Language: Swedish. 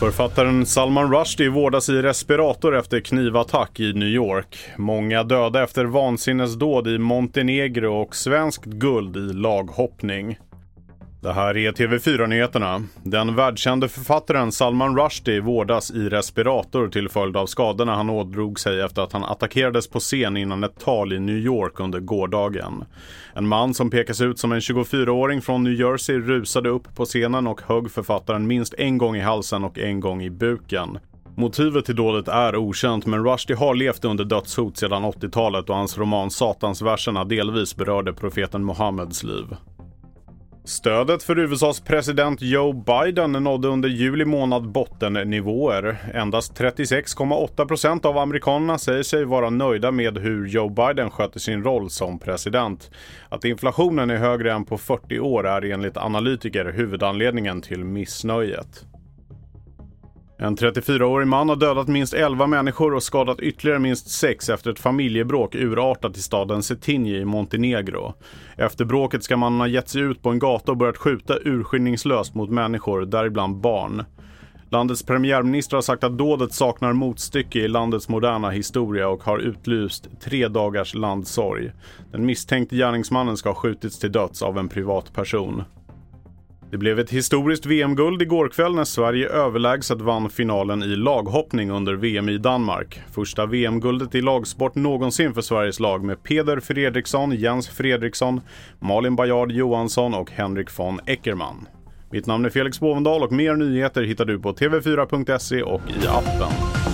Författaren Salman Rushdie vårdas i respirator efter knivattack i New York. Många döda efter vansinnesdåd i Montenegro och svenskt guld i laghoppning. Det här är TV4-nyheterna. Den världskände författaren Salman Rushdie vårdas i respirator till följd av skadorna han ådrog sig efter att han attackerades på scen innan ett tal i New York under gårdagen. En man som pekas ut som en 24-åring från New Jersey rusade upp på scenen och högg författaren minst en gång i halsen och en gång i buken. Motivet till dådet är okänt men Rushdie har levt under dödshot sedan 80-talet och hans roman Satansverserna delvis berörde profeten Muhammeds liv. Stödet för USAs president Joe Biden nådde under juli månad bottennivåer. Endast 36,8 procent av amerikanerna säger sig vara nöjda med hur Joe Biden sköter sin roll som president. Att inflationen är högre än på 40 år är enligt analytiker huvudanledningen till missnöjet. En 34-årig man har dödat minst 11 människor och skadat ytterligare minst 6 efter ett familjebråk urartat i staden Cetinje i Montenegro. Efter bråket ska mannen ha gett sig ut på en gata och börjat skjuta urskillningslöst mot människor, däribland barn. Landets premiärminister har sagt att dådet saknar motstycke i landets moderna historia och har utlyst tre dagars landsorg. Den misstänkte gärningsmannen ska ha skjutits till döds av en privatperson. Det blev ett historiskt VM-guld igår kväll när Sverige överlägset vann finalen i laghoppning under VM i Danmark. Första VM-guldet i lagsport någonsin för Sveriges lag med Peder Fredriksson, Jens Fredriksson, Malin Bajard Johansson och Henrik von Eckermann. Mitt namn är Felix Bovendal och mer nyheter hittar du på tv4.se och i appen.